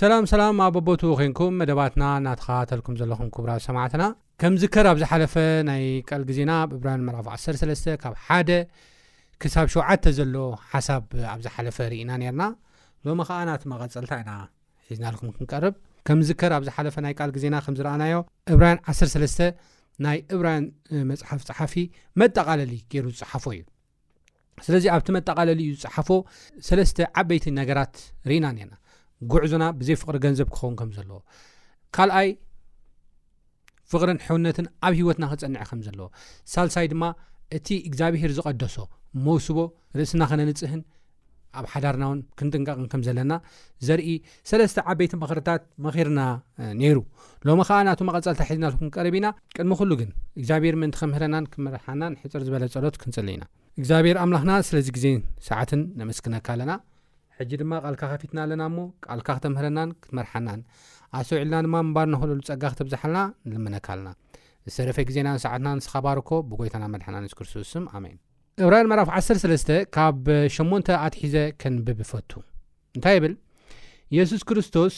ሰላም ሰላም ኣብ በቦትኡ ኮንኩም መደባትና እናተኸታተልኩም ዘለኹም ክቡራት ሰማዕትና ከም ዝከር ኣብ ዝሓለፈ ናይ ቃል ግዜና ኣብ እብራን ምዕራፍ 13 ካብ ሓደ ክሳብ ሸውዓተ ዘሎ ሓሳብ ኣብ ዝሓለፈ ርኢና ነርና ሎሚ ከዓ ናቲ መቐፀልታ ኢና ሒዝናልኩም ክንቀርብ ከም ዝከር ኣብ ዝሓለፈ ናይ ቃል ግዜና ከም ዝረኣናዮ እብራን 13 ናይ እብራን መፅሓፍ ፀሓፊ መጠቓለሊ ገይሩ ዝፀሓፎ እዩ ስለዚ ኣብቲ መጠቓለሊኡ ዝጸሓፎ ሰለስተ ዓበይቲ ነገራት ርኢና ኔርና። ጉዕዞና ብዘይ ፍቕሪ ገንዘብ ክኸውን ከም ዘለዎ፣ ካልኣይ ፍቕርን ሕውነትን ኣብ ህይወትና ክጸንዐ ከም ዘለዎ፣ ሳልሳይ ድማ እቲ እግዚኣብሄር ዝቐደሶ መውስቦ ርእስና ከነንጽህን ኣብ ሓዳርና እውን ክንጥንቀቕን ከም ዘለና ዘርኢ ሰለስተ ዓበይቲ ምኽርታት መኺርና ነይሩ ሎሚ ከዓ ናቱ መቐፀልታ ሒዝናልኩም ቀረብ ኢና ቅድሚ ኩሉ ግን እግዚኣብሔር ምእንቲ ከምህረናን ክምርሓናን ሕፅር ዝበለ ጸሎት ክንጽሊ ኢና እግዚኣብሔር ኣምላኽና ስለዚ ግዜን ሰዓትን ነመስግነካ ኣለና ሕጂ ድማ ቃልካ ከፊትና ኣለና እሞ ቃልካ ክተምህረናን ክትመርሓናን ኣስተውዒልና ድማ ምንባር ንኽእለሉ ጸጋ ክተብዝሓልና ንልምነካ ኣለና ዝተረፈ ግዜናን ሰዓትና ንስኻ ባርኮ ብጎይታና መድሓና ንስ ክርስቶስ ስም ኣሜን ዕብራውያን ምዕራፍ ዓሰርተ ሰለስተ ካብ ሸሞንተ ኣትሒዘ ከንብብ እፈቱ። እንታይ ይብል? የሱስ ክርስቶስ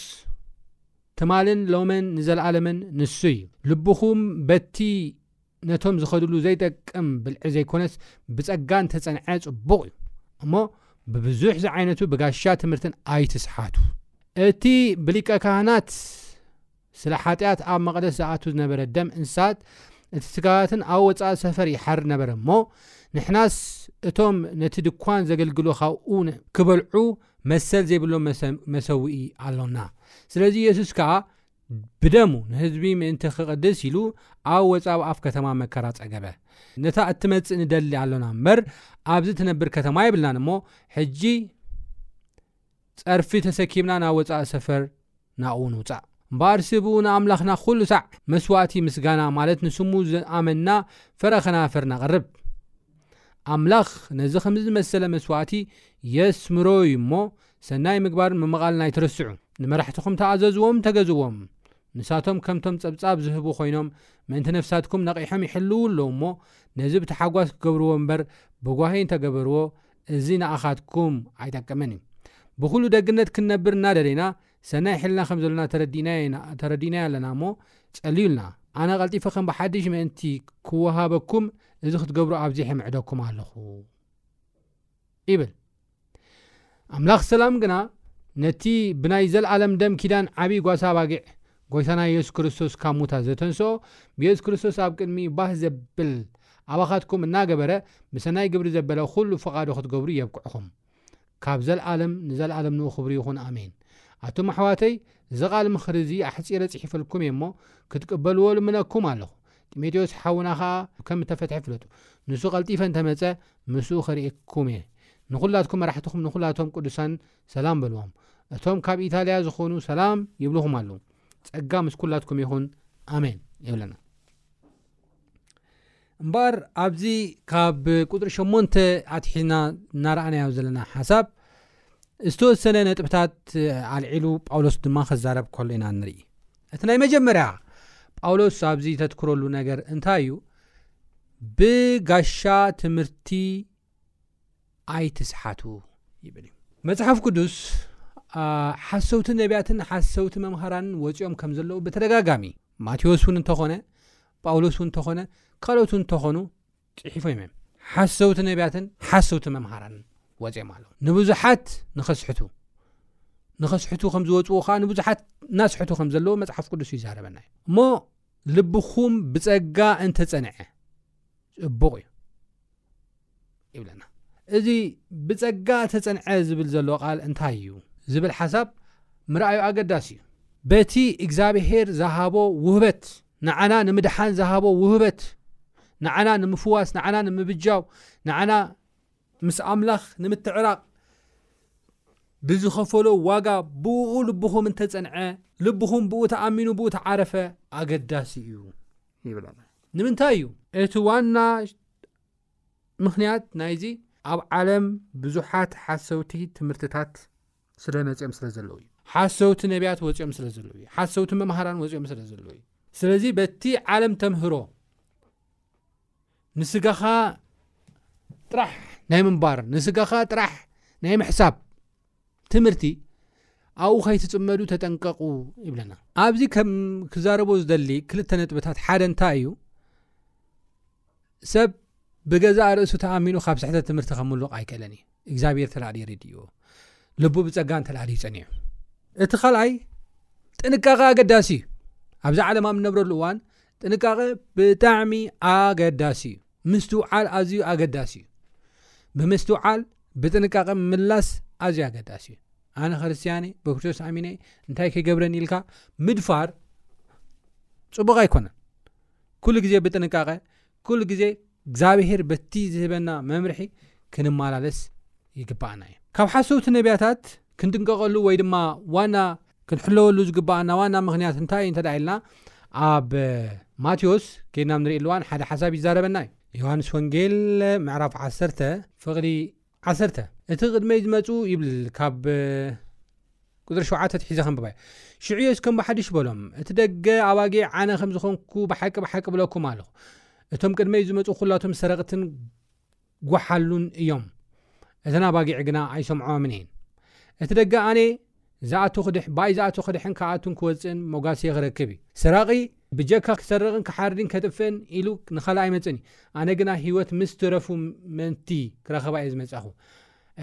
ትማልን ሎምን ንዘለኣለምን ንሱ እዩ። ልብኹም በቲ ነቶም ዝኸድሉ ዘይጠቅም ብልዒ ዘይኮነስ ብጸጋ እንተጸንዐ ጽቡቕ እዩ እሞ ብብዙሕ ዝዓይነቱ ብጋሻ ትምህርትን ኣይትስሓቱ እቲ ብሊቀ ካህናት ስለ ሓጢኣት ኣብ መቕደስ ዝኣቱ ዝነበረ ደም እንስሳት እቲ ስጋዋትን ኣብ ወጻኢ ሰፈር ይሓሪ ነበረ እሞ ንሕናስ እቶም ነቲ ድኳን ዘገልግሉ ካብኡ ክበልዑ መሰል ዘይብሎም መሰውኢ ኣሎና ስለዚ የሱስ ከኣ ብደሙ ንህዝቢ ምእንቲ ክቕድስ ኢሉ ኣብ ወጻኢ ኣፍ ከተማ መከራ ጸገበ ነታ እትመጽእ ንደሊ ኣሎና እምበር ኣብዚ ትነብር ከተማ የብልናን እሞ ሕጂ ጸርፊ ተሰኪምና ናብ ወጻኢ ሰፈር ናብኡ ንውጻእ እምበኣርሲ ብእኡ ንኣምላኽና ዅሉ ሳዕ መስዋእቲ ምስጋና ማለት ንስሙ ዝኣመንና ፍረ ኸናፍር ነቕርብ። ኣምላኽ ነዚ ኸምዚ ዝመሰለ መስዋእቲ የስምሮ እዩ እሞ፣ ሰናይ ምግባርን ምምቓልን ኣይትረስዑ። ንመራሕትኹም ተኣዘዝዎም ተገዝእዎም፣ ንሳቶም ከምቶም ጸብጻብ ዝህቡ ዀይኖም ምእንቲ ነፍሳትኩም ነቒሖም ይሕልዉ ኣለዉ እሞ፣ ነዚ ብታሕጓስ ክገብርዎ እምበር ብጓሂ እንተ ገበርዎ እዚ ንኣኻትኩም ኣይጠቅምን እዩ። ብኹሉ ደግነት ክንነብር እናደለና ሰናይ ሕልና ከም ዘሎና ተረዲእናዮ ኢና ተረዲእናዮ ኣለና እሞ ጸልዩልና። ኣነ ቀልጢፈ ከም ብሓድሽ ምእንቲ ክወሃበኩም እዚ ክትገብሩ ኣብዚሐ እምዕደኩም ኣለኹ ይብል። ኣምላኽ ሰላም ግና ነቲ ብናይ ዘልኣለም ደም ኪዳን ዓቢይ ጓሳ ኣባጊዕ ጎይታና የሱስ ክርስቶስ ካብ ሙታት ዘተንስኦ ብየሱስ ክርስቶስ ኣብ ቅድሚኡ ባህ ዘብል ኣባኻትኩም እናገበረ ብሰናይ ግብሪ ዘበለ ኹሉ ፍቓዱ ክትገብሩ የብቅዕኹም ካብ ዘልኣለም ንዘልኣለም ንኡ ክብሪ ይኹን ኣሜን ኣቱም ኣሕዋተይ እዚ ቓል ምኽሪ እዚ ኣሕጺረ ጽሒፈልኩም እየ እሞ ክትቅበልዎ ልምነኩም ኣለኹ ጢሞቴዎስ ሓውና ኸኣ ከም እተፈትሐ ፍለጡ ንሱ ቐልጢፈ እንተ መጸ ምስኡ ኸርእየኩም እየ ንዅላትኩም መራሕትኹም ንዅላቶም ቅዱሳንን ሰላም በልዎም እቶም ካብ ኢታልያ ዝኾኑ ሰላም ይብልኹም ኣለዉ ጸጋ ምስ ኩላትኩም ይኹን ኣሜን የብለና እምበኣር ኣብዚ ካብ ቁፅሪ ሸሞንተ ኣትሒዝና እናረኣናዮ ዘለና ሓሳብ ዝተወሰነ ነጥብታት ኣልዒሉ ጳውሎስ ድማ ክዛረብ ከሎ ኢና ንርኢ እቲ ናይ መጀመርያ ጳውሎስ ኣብዚ ተትክረሉ ነገር እንታይ እዩ ብጋሻ ትምህርቲ ኣይትስሓቱ ይብል እዩ። መጽሓፍ ቅዱስ ሓሰውቲ ነቢያትን ሓሰውቲ መምሃራንን ወጺኦም ከም ዘለዉ ብተደጋጋሚ ማቴዎስ እውን እንተኾነ ጳውሎስ እውን እንተኾነ ካልኦት እውን እንተኾኑ ጽሒፎም እዮም። ሓሰውቲ ነቢያትን ሓሰውቲ መምሃራንን ወጺኦም ኣለዉ ንብዙሓት ንኸስሕቱ ንኸስሕቱ ከም ዝወፅኡ ከዓ ንብዙሓት እናስሕቱ ከም ዘለዎ መፅሓፍ ቅዱስ ይዛረበና እዩ እሞ ልብኹም ብፀጋ እንተፀንዐ ጽቡቕ እዩ ይብለና እዚ ብጸጋ ተጸንዐ ዝብል ዘሎ ቓል እንታይ እዩ ዝብል ሓሳብ ምርኣዩ ኣገዳሲ እዩ በቲ እግዚኣብሄር ዝሃቦ ውህበት ንዓና ንምድሓን ዝሃቦ ውህበት ንዓና ንምፍዋስ ንዓና ንምብጃው ንዓና ምስ ኣምላኽ ንምትዕራቕ ብዝኸፈሎ ዋጋ ብኡ ልብኹም እንተጸንዐ ልብኹም ብኡ ተኣሚኑ ብኡ ተዓረፈ ኣገዳሲ እዩ ይብለና ንምንታይ እዩ እቲ ዋና ምክንያት ናይዚ ኣብ ዓለም ብዙሓት ሓሰውቲ ትምህርትታት ስለ መፅኦም ስለ ዘለዉ እዩ ሓሰውቲ ነቢያት ወፅኦም ስለ ዘለዉ እዩ ሓሰውቲ መምሃራን ወፅኦም ስለ ዘለዉ እዩ ስለዚ በቲ ዓለም ተምህሮ ንስጋኻ ጥራሕ ናይ ምንባር ንስጋኻ ጥራሕ ናይ ምሕሳብ ትምህርቲ ኣብኡ ከይትፅመዱ ተጠንቀቑ ይብለና ኣብዚ ከም ክዛረቦ ዝደሊ ክልተ ነጥብታት ሓደ እንታይ እዩ ሰብ ብገዛእ ርእሱ ተኣሚኑ ካብ ስሕተት ትምህርቲ ከምሉቕ ኣይክእለን እዩ እግዚኣብሔር ተላዕሊ ይርድእዎ ልቡ ብፀጋ እንተላዕሊ ይፀኒዑ እቲ ካልኣይ ጥንቃቐ ኣገዳሲ እዩ ኣብዚ ዓለም ኣብ ንነብረሉ እዋን ጥንቃቐ ብጣዕሚ ኣገዳሲ እዩ። ምስትውዓል ኣዝዩ ኣገዳሲ እዩ። ብምስትውዓል ብጥንቃቐ ምምላስ ኣዝዩ ኣገዳሲ እዩ። ኣነ ክርስትያነ ብክርስቶስ ኣሚነ እንታይ ከይገብረን ኢልካ ምድፋር ፅቡቕ ኣይኮነን። ኩሉ ግዜ ብጥንቃቐ ኩሉ ግዜ እግዚኣብሄር በቲ ዝህበና መምርሒ ክንመላለስ ይግብኣና እዩ። ካብ ሓሰውቲ ነብያታት ክንጥንቀቐሉ ወይ ድማ ዋና ክንሕለወሉ ዝግብኣና ዋና ምክንያት እንታይ እዩ እንተ ኢልና ኣብ ማቴዎስ ከይድና ንሪእሉ እዋን ሓደ ሓሳብ ይዛረበና እዩ። ዮሃንስ ወንጌል ምዕራፍ ዓሰርተ ፍቕዲ ዓሰርተ እቲ ቅድመይ ዝመጹ ይብል ካብ ቁጽሪ ሸውዓተ ትሒዘ ከንብባዮ ሽዑ የሱስ ከም ብሓድሽ በሎም እቲ ደገ ኣባጊዕ ኣነ ከም ዝኾንኩ ብሓቂ ብሓቂ ብለኩም ኣለኹ እቶም ቅድመይ ዝመጹ ኩላቶም ሰረቕትን ጓሓሉን እዮም እተን ኣባጊዕ ግና ኣይሰምዖምን እየን እቲ ደገ ኣነ ዝኣቱ ክድሕ ባይ ዝኣቱ ክድሕን ክኣቱን ክወጽእን ሞጋሴ ክረክብ እዩ። ሰራቂ ብጀካ ክሰርቅን ክሓርድን ከጥፍእን ኢሉ ንካልእ ኣይመጽን እዩ። ኣነ ግና ሂወት ምስ ትረፉ ምእንቲ ክረክባ እየ ዝመጻኩ።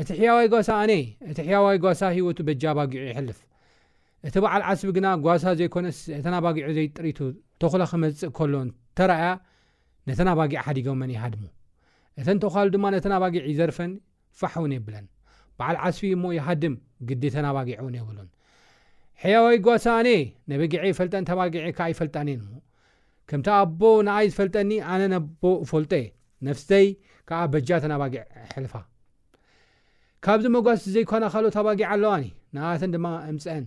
እቲ ሕያዋይ ጓሳ ኣነ እየ። እቲ ሕያዋይ ጓሳ ሂወቱ በጃ ኣባጊዑ የሕልፍ። እቲ በዓል ዓስቢ ግና ጓሳ ዘይኮነስ እተን ኣባጊዑ ዘይጥሪቱ ተኩላ ክመጽእ ከሎ እንተረኣያ ነተን ኣባጊዕ ሓዲገመን ይሃድሙ። እተን ተኳሉ ድማ ነተን ኣባጊዕ ይዘርፈን ፋሕ እውን የብለን በዓል ዓስቢ እዩ እሞ ይሃድም ግዲ እተን ኣባጊዕ እውን የብሉን ሕያዋይ ጓሳ ኣነ ነብጊዐይ ይፈልጠን ተባጊዐይ ካዓ ይፈልጣኒ እየን እሞ ከምቲ ኣቦ ንኣይ ዝፈልጠኒ ኣነ ነቦ እፎልጦ እየ ነፍስተይ ካዓ በጃ እተን ኣባጊዕ ሕልፋ ካብዚ መጓስ ዘይኳና ካልኦት ኣባጊዕ ኣለዋኒ ንኣኣተን ድማ እምፀኣን።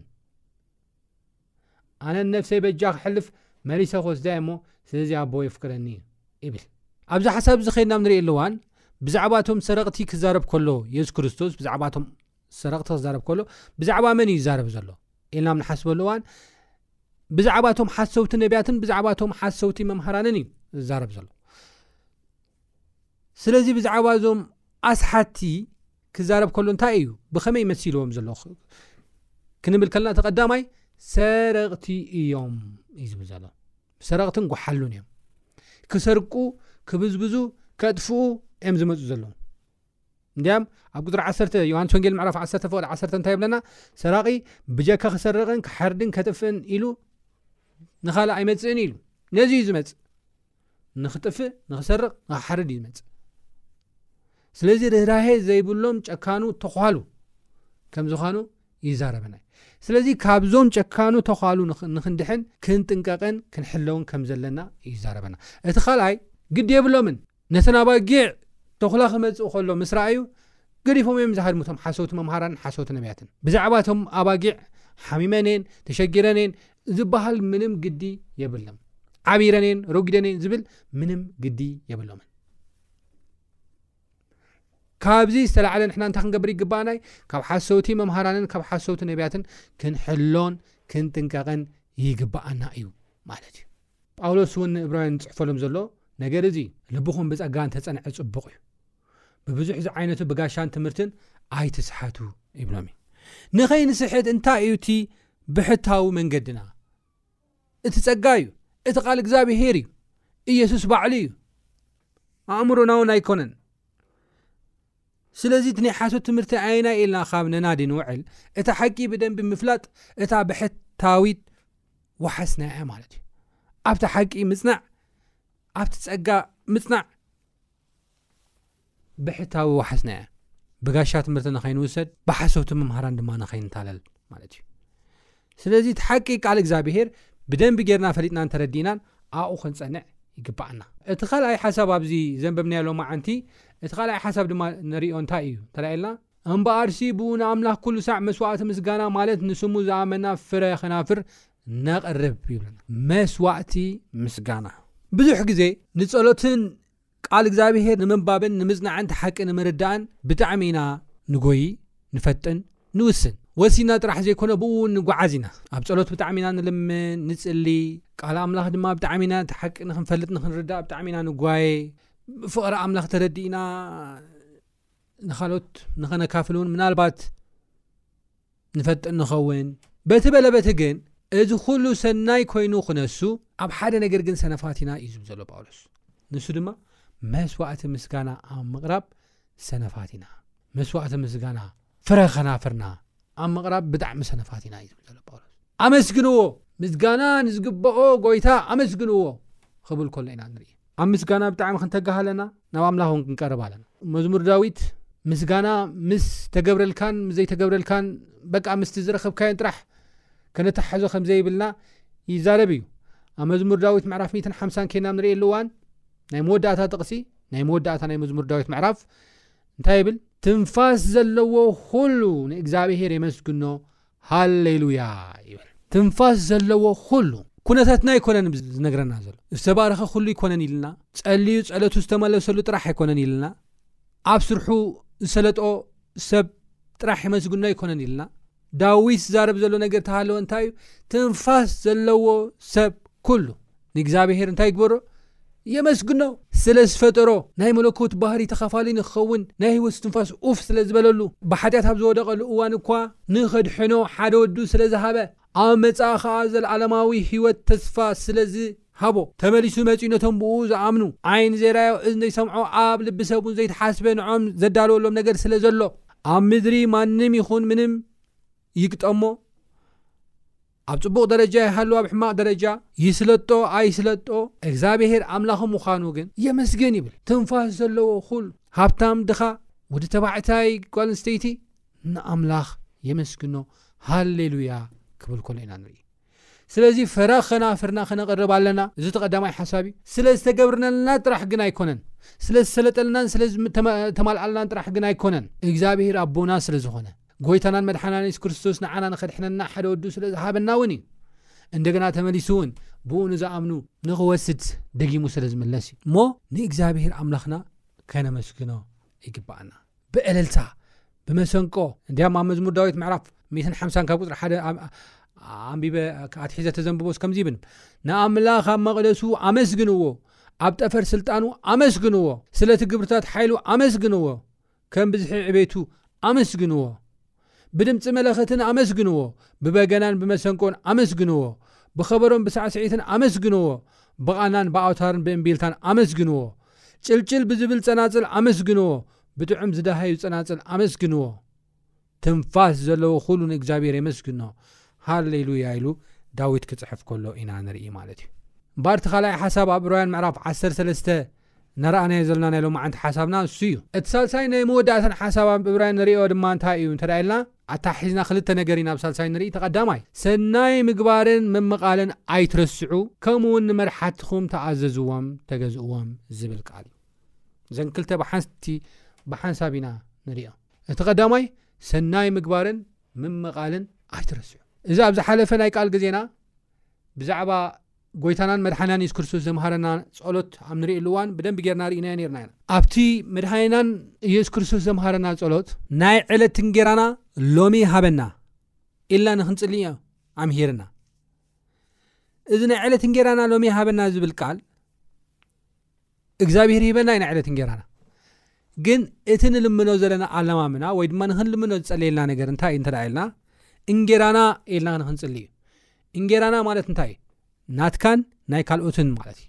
ኣነ ንነብሰይ በጃ ክሕልፍ መሊሰ ክወስዳ'የ እሞ ስለዚ ኣቦ የፍቅረኒ ይብል። ኣብዚ ሓሳብ እዚ ከድና ኣብ ንርእየሉ እዋን ብዛዕባ እቶም ሰረቕቲ ክዛረብ ከሎ የሱስ ክርስቶስ ብዛዕባ እቶም ሰረቕቲ ክዛረብ ከሎ ብዛዕባ መን እዩ ዝዛረብ ዘሎ ኢልና ኣብ ንሓስበሉ እዋን ብዛዕባ እቶም ሓሰውቲ ነቢያትን ብዛዕባ እቶም ሓሰውቲ መምሃራንን እዩ ዝዛረብ ዘሎ። ስለዚ ብዛዕባ እዞም ኣስሓቲ ክዛረብ ከሎ እንታይ እዩ ብኸመይ መሲልዎም ዘሎ ክንብል ከለና እቲ ቀዳማይ ሰረቕቲ እዮም እዩ ዝብል ዘሎ ሰረቕትን ጓሓሉን እዮም ክሰርቁ ክብዝብዙ ከጥፍኡ እዮም ዝመፁ ዘለዉ እንዲያም ኣብ ቁፅሪ ዓሰርተ ዮሃንስ ወንጌል ምዕራፍ ዓሰርተ ፍቕዲ ዓሰርተ እንታይ ይብለና ሰራቂ ብጀካ ክሰርቕን ክሓርድን ከጥፍእን ኢሉ ንኻልእ ኣይመፅእን ኢሉ ነዚ እዩ ዝመፅእ ንክጥፍእ ንክሰርቕ ንክሓርድ እዩ ዝመጽእ ስለዚ ርህራሄ ዘይብሎም ጨካኑ ተዃሉ ከም ዝኾኑ ይዛረበና ስለዚ ካብዞም ጨካኑ ተዃሉ ንክንድሕን ክንጥንቀቕን ክንሕለውን ከም ዘለና እዩ ይዛረበና እቲ ካልኣይ ግዲ የብሎምን ነተን ኣባጊዕ ተኹላ ክመፅእ ከሎ ምስ ረኣዩ ገዲፎም እዮም ዝሃድሙ እቶም ሓሰውቲ መምሃራንን ሓሰውቲ ነቢያትን ብዛዕባ እቶም ኣባጊዕ ሓሚመን እየን ተሸጊረን እየን ዝባሃል ምንም ግዲ የብልም ዓቢረኔን ሮጊደኔን ዝብል ምንም ግዲ የብሎምን ካብዚ ዝተላዕለ ንሕና እንታይ ክንገብር ይግባኣናይ ካብ ሓሰውቲ መምሃራንን ካብ ሓሰውቲ ነብያትን ክንሕሎን ክንጥንቀቕን ይግባኣና እዩ ማለት እዩ ጳውሎስ እውን ንእብራውያን ዝፅሕፈሎም ዘሎ ነገር እዚ ልብኹም ብፀጋ እንተፀንዐ ፅቡቕ እዩ ብብዙሕ ዝዓይነቱ ብጋሻን ትምህርትን ኣይትስሓቱ ይብሎም እዩ ንኸይንስሕት እንታይ እዩ እቲ ብሕታዊ መንገድና እቲ ጸጋ እዩ እቲ ቃል እግዚኣብሄር እዩ ኢየሱስ ባዕሉ እዩ ኣእምሮና እውን ኣይኮነን ስለዚ እቲ ናይ ሓሶት ትምህርቲ ኣየናይ ኢልና ካብ ነናዲ ንውዕል እታ ሓቂ ብደንቢ ምፍላጥ እታ ብሕታዊት ወሓስናያ ማለት እዩ ኣብቲ ሓቂ ምፅናዕ ኣብቲ ፀጋ ምፅናዕ ብሕታዊ ዋሕስና እያ። ብጋሻ ትምህርቲ ንኸይንውሰድ፣ ብሓሰውቲ መምሃራን ድማ ንኸይንታለል ማለት እዩ። ስለዚ እቲ ሓቂ ቃል እግዚኣብሄር ብደንቢ ጌርና ፈሊጥናን ተረዲእናን ኣብኡ ክንጸንዕ ይግብኣና። እቲ ካልኣይ ሓሳብ ኣብዚ ዘንበብናዮ ሎማዓንቲ እቲ ካልኣይ ሓሳብ ድማ ንሪኦ እንታይ እዩ እንተኢልና እምበኣርሲ ብኡ ንኣምላኽ ኩሉ ሳዕ መስዋእቲ ምስጋና ማለት ንስሙ ዝኣመና ፍረ ከናፍር ነቕርብ ይብለና። መስዋእቲ ምስጋና ብዙሕ ግዜ ንጸሎትን ቃል እግዚኣብሄር ንምንባብን ንምጽናዕን እቲ ሓቂ ንምርዳእን ብጣዕሚ ኢና ንጎዪ ንፈጥን ንውስን ወሲና ጥራሕ ዘይኮነ ብኡ ውን ንጉዓዝ ኢና ኣብ ጸሎት ብጣዕሚ ኢና ንልምን ንጽሊ ቃል ኣምላኽ ድማ ብጣዕሚ ኢና እቲ ሓቂ ንክንፈልጥ ንክንርዳእ ብጣዕሚ ኢና ንጓየ ፍቕሪ ኣምላኽ ተረዲእና ንኻልኦት ንኸነካፍል ውን ምናልባት ንፈጥን ንኸውን። በቲ በለ በቲ ግን እዚ ኹሉ ሰናይ ኮይኑ ክነሱ፣ ኣብ ሓደ ነገር ግን ሰነፋት ኢና እዩ ዝብል ዘሎ ጳውሎስ። ንሱ ድማ መስዋእቲ ምስጋና ኣብ ምቕራብ ሰነፋት ኢና። መስዋእቲ ምስጋና፣ ፍረ ከናፍርና፣ ኣብ ምቕራብ ብጣዕሚ ሰነፋት ኢና እዩ ዝብል ዘሎ ጳውሎስ። ኣመስግንዎ፣ ምስጋና ንዝግበኦ ጎይታ ኣመስግንዎ ክብል ከሎ ኢና ንርኢ። ኣብ ምስጋና ብጣዕሚ ክንተግህ ኣለና ናብ ኣምላኽ ውን ክንቀርብ ኣለና መዝሙር ዳዊት ምስጋና ምስ ተገብረልካን ምስ ዘይተገብረልካን በቃ ምስቲ ዝረኸብካዮን ጥራሕ ከነተሓዞ ከም ዘይብልና ይዛረብ እዩ ኣብ መዝሙር ዳዊት ምዕራፍ 150 ኬና ንርእየሉ እዋን ናይ መወዳእታ ጥቕሲ ናይ መወዳእታ ናይ መዝሙር ዳዊት ምዕራፍ እንታይ ይብል ትንፋስ ዘለዎ ኩሉ ንእግዚኣብሄር የመስግኖ ሃሌሉያ ይበል ትንፋስ ዘለዎ ኹሉ። ኩነታትና ኣይኮነን ዝነግረና ዘሎ ዝተባረኸ ኩሉ ኣይኮነን ኢልና ጸልዩ ጸለቱ ዝተመለሰሉ ጥራሕ ኣይኮነን ኢልና ኣብ ስርሑ ዝሰለጦ ሰብ ጥራሕ የመስግኖ ኣይኮነን ኢልና ዳዊት ዝዛረብ ዘሎ ነገር ተሃለወ እንታይ እዩ ትንፋስ ዘለዎ ሰብ ኩሉ ንእግዚኣብሄር እንታይ ይግበሮ? የመስግኖ። ስለ ዝፈጠሮ፣ ናይ መለኮት ባህርይ ተኻፋሊ ንክኸውን ናይ ህይወት እስትንፋስ ኡፍ ስለ ዝበለሉ፣ ብሓጢኣት ኣብ ዝወደቐሉ እዋን እኳ ንኸድሕኖ ሓደ ወዱ ስለ ዝሃበ፣ ኣብ መጻኢ ኸኣ ዘለዓለማዊ ህይወት ተስፋ ስለ ዝሃቦ፣ ተመሊሱ መጺኡ ነቶም ብእኡ ዝኣምኑ፣ ዓይኒ ዘይረኣዮ እዝኒ ዘይሰምዖ ኣብ ልቢ ሰብ እውን ዘይተሓስበ ንዖም ዘዳለወሎም ነገር ስለ ዘሎ፣ ኣብ ምድሪ ማንም ይኹን ምንም ይግጠሞ፣ ኣብ ጽቡቕ ደረጃ ይሃሉ ኣብ ሕማቕ ደረጃ ይስለጦ ኣይስለጦ እግዛብሄር ኣምላኹ ምዃኑ ግን የመስግን ይብል ትንፋስ ዘለዎ ኹሉ ሃብታም ድኻ ወዲ ተባዕታይ ጓል ኣንስተይቲ ንኣምላኽ የመስግኖ ሃሌሉያ ክብል ከሎ ኢና ንርኢ ስለዚ ፍረ ከናፍርና ከነቕርብ ኣለና እዚ እቲ ቀዳማይ ሓሳብ እዩ ስለ ዝተገብርነልና ጥራሕ ግን ኣይኮነን ስለ ዝሰለጠልናን ስለ ዝተማልኣልናን ጥራሕ ግን ኣይኮነን እግዚኣብሄር ኣቦና ስለ ዝኾነ ጎይታናን መድሓናን የሱስ ክርስቶስ ንዓና ንኸድሕነና ሓደ ወዱ ስለ ዝሃበና እውን እዩ እንደገና ተመሊሱ እውን ብኡ ንዝኣምኑ ንኽወስድ ደጊሙ ስለ ዝምለስ እዩ እሞ ንእግዚኣብሔር ኣምላኽና ከነመስግኖ ይግብኣና ብእልልታ ብመሰንቆ እንዲያም ኣብ መዝሙር ዳዊት ምዕራፍ 150 ካብ ቁፅሪ ሓደ ኣንቢበ ኣትሒዘ ተዘንብቦስ ከምዚ ይብል ንኣምላኽ ኣብ መቕደሱ ኣመስግንዎ ኣብ ጠፈር ስልጣኑ ኣመስግንዎ ስለቲ ግብርታት ሓይሉ ኣመስግንዎ ከም ብዝሒ ዕቤቱ ኣመስግንዎ። ብድምጺ መለኸትን ኣመስግንዎ። ብበገናን ብመሰንቆን ኣመስግንዎ። ብኸበሮን ብሳዕስዒትን ኣመስግንዎ። ብቓናን ብኣውታርን ብእምቢልታን ኣመስግንዎ። ጭልጭል ብዝብል ጸናጽል ኣመስግንዎ። ብጥዑም ዝደሃዩ ጸናጽል ኣመስግንዎ። ትንፋስ ዘለዎ ኹሉ ንእግዚኣብሔር የመስግኖ ሃሌ ሉያ ኢሉ ዳዊት ክጽሕፍ ከሎ ኢና ንርኢ ማለት እዩ። እምበኣር እቲ ካልኣይ ሓሳብ ኣብ ዕብራውያን ምዕራፍ ዓሰርተ ሰለስተ እናረኣናዮ ዘሎና ናይ ሎማዕንቲ ሓሳብና እሱ እዩ። እቲ ሳልሳይን ናይ መወዳእታን ሓሳብ ኣብ ዕብራውያን ንርእዮ ድማ እንታይ እዩ እንተ ኢልና ኣተሓሒዝና ክልተ ነገር ኢና ኣብ ሳልሳይ ንርኢ እቲ ቀዳማይ ሰናይ ምግባርን ምምቓልን ኣይትረስዑ ከምኡ ውን ንመርሓትኹም ተኣዘዝዎም ተገዝእዎም ዝብል ቃል እዩ። እዘን ክልተ ብሓንስቲ ብሓንሳብ ኢና ንርእዮ። እቲ ቀዳማይ ሰናይ ምግባርን ምምቓልን ኣይትረስዑ። እዚ ኣብ ዝሓለፈ ናይ ቃል ግዜና ብዛዕባ ጎይታናን መድሓኒናን የሱስ ክርስቶስ ዘምሃረና ጸሎት ኣብ ንርእየሉ እዋን ብደንቢ ጌርና ርኢናዮ ኔርና ኢና። ኣብቲ መድሓኒናን የሱስ ክርስቶስ ዘምሃረና ጸሎት ናይ ዕለት እንጌራና ሎሚ ሃበና ኢልና ንክንጽሊ እዩ ኣምሂርና። እዚ ናይ ዕለት እንጌራና ሎሚ ሃበና ዝብል ቃል እግዚኣብሄር ይህበና ኢና ዕለት እንጌራና ግን እቲ ንልምኖ ዘለና ኣለማምና ወይ ድማ ንክንልምኖ ዝፀለየልና ነገር እንታይ እዩ እንተደኣ ኢልና እንጌራና ኢልና ንክንፅሊ እዩ እንጌራና ማለት እንታይ እዩ ናትካን ናይ ካልኦትን ማለት እዩ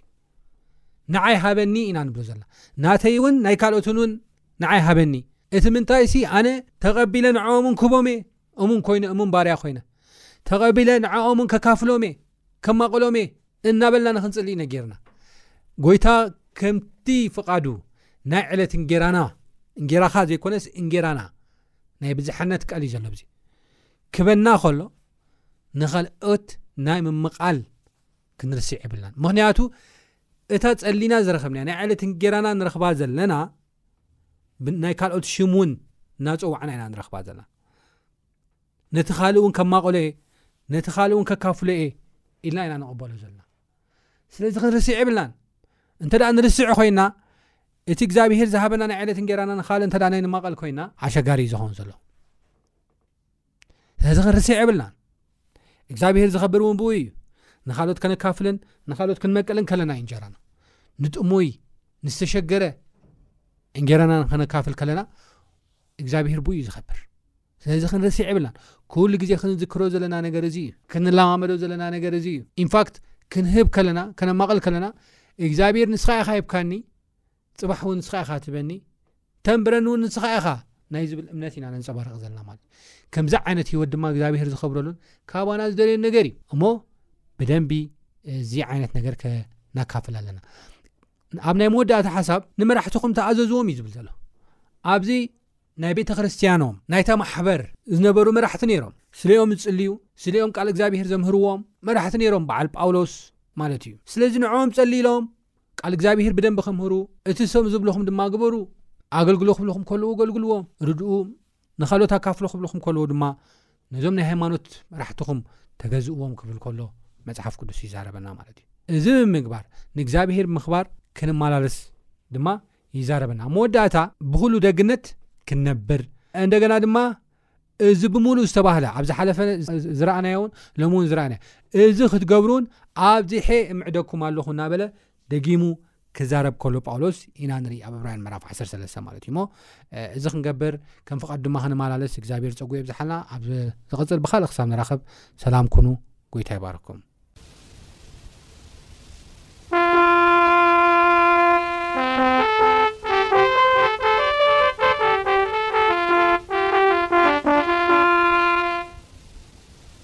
ንዓይ ሃበኒ ኢና ንብሎ ዘለና ናተይ እውን ናይ ካልኦትን እውን ንዓይ ሃበኒ እቲ ምንታይ ሲ ኣነ ተቐቢለ ንዕኦምን ክቦም እየ እሙን ኮይነ እሙን ባርያ ኮይነ ተቐቢለ ንዕኦምን ከካፍሎም እየ ከማቕሎም እየ እናበልና ንኽንጽሊ እዩ ነጊርና። ጐይታ ከምቲ ፍቓዱ ናይ ዕለት እንጌራና፣ እንጌራኻ ዘይኮነስ እንጌራና፣ ናይ ብዝሕነት ቃል እዩ ዘሎ ኣብዚ፣ ክበና ከሎ ንኻልኦት ናይ ምምቓል ክንርስዕ የብልናን። ምኽንያቱ እታ ጸሊና ዝረኸብናያ ናይ ዕለት እንጌራና ንረኽባ ዘለና ናይ ካልኦት ሽም እውን እናጸዋዕና ኢና ንረኽባ ዘለና። ነቲ ካልእ እውን ከማቕሎ እየ፣ ነቲ ካልእ እውን ከካፍሎ እየ ኢልና ኢና ንቕበሎ ዘለና። ስለዚ ክንርስዕ የብልናን። እንተ ደኣ ንርስዕ ኮይና እቲ እግዚኣብሄር ዝሃበና ናይ ዕለት እንጌራና ንኻልእ እንተ ናይ ንማቐል ኮይና ኣሸጋሪ እዩ ዝኸውን ዘሎ። ስለዚ ክንርስዕ የብልናን። እግዚኣብሄር ዝኸብር እውን ብኡ እዩ። ንኻልኦት ከነካፍልን ንኻልኦት ክንመቅልን ከለና እዩ እንጀራና ንጥሙይ ንዝተሸገረ እንጌራና ከነካፍል ከለና እግዚኣብሄር ብኡ እዩ ዝኸብር። ስለዚ ክንርስዕ የብልናን ኩሉ ግዜ ክንዝክሮ ዘለና ነገር እዚ እዩ ክንለማመዶ ዘለና ነገር እዚ እዩ ኢንፋክት ክንህብ ከለና ከነማቕል ከለና እግዚኣብሔር ንስኻ ኢኻ ሂብካኒ ጽባሕ እውን ንስኻ ኢኻ ትበኒ ተንብረኒ እውን ንስኻ ኢኻ ናይ ዝብል እምነት ኢና ነንጸባርቕ ዘለና ማለት ከምዚ ዓይነት ህይወት ድማ እግዚኣብሔር ዝኸብረሉን ካባና ዝደልዮን ነገር እዩ እሞ ብደንቢ እዚ ዓይነት ነገር ከናካፍል ኣለና ኣብ ናይ መወዳእታ ሓሳብ ንመራሕትኹም ተኣዘዝዎም እዩ ዝብል ዘሎ ኣብዚ ናይ ቤተ ክርስትያኖም ናይታ ማሕበር ዝነበሩ መራሕቲ ነይሮም ስለኦም ዝጽልዩ ስለኦም ቃል እግዚኣብሄር ዘምህርዎም መራሕቲ ነይሮም በዓል ጳውሎስ ማለት እዩ ስለዚ ንዕኦም ጸሊሎም ቃል እግዚኣብሄር ብደንቢ ከምህሩ እቲ ሰም ዝብልኹም ድማ ግበሩ ኣገልግሎ ክብልኹም ከለዉ ገልግልዎም ርድኡ ንኻልኦት ኣካፍሉ ክብልኩም ከለዉ ድማ ነዞም ናይ ሃይማኖት መራሕትኹም ተገዝእዎም ክብል ከሎ መጽሓፍ ቅዱስ ይዛረበና ማለት እዩ። እዚ ብምግባር ንእግዚኣብሄር ምኽባር ክንመላለስ ድማ ይዛረበና። ኣብ መወዳእታ ብኹሉ ደግነት ክንነብር እንደገና ድማ እዚ ብምሉእ ዝተባህለ ኣብ ዝሓለፈ ዝረኣናዮን ሎሚ እውን ዝረኣናዮ እዚ ክትገብሩን ኣብዚሐ እምዕደኩም ኣለኹ እናበለ ደጊሙ ክዛረብ ከሎ ጳውሎስ ኢና ንርኢ ኣብ ዕብራውያን ምዕራፍ ዓሰርተ ሰለስተ ማለት እዩ እሞ እ፣ እዚ ክንገብር ከም ፍቓድ ድማ ክንመላለስ እግዚኣብሔር ጸጉኡ የብዝሓልና ኣብ ዝቕጽል ብካልእ ክሳብ ንራኸብ ሰላም ኩኑ ጎይታ ይባርኩም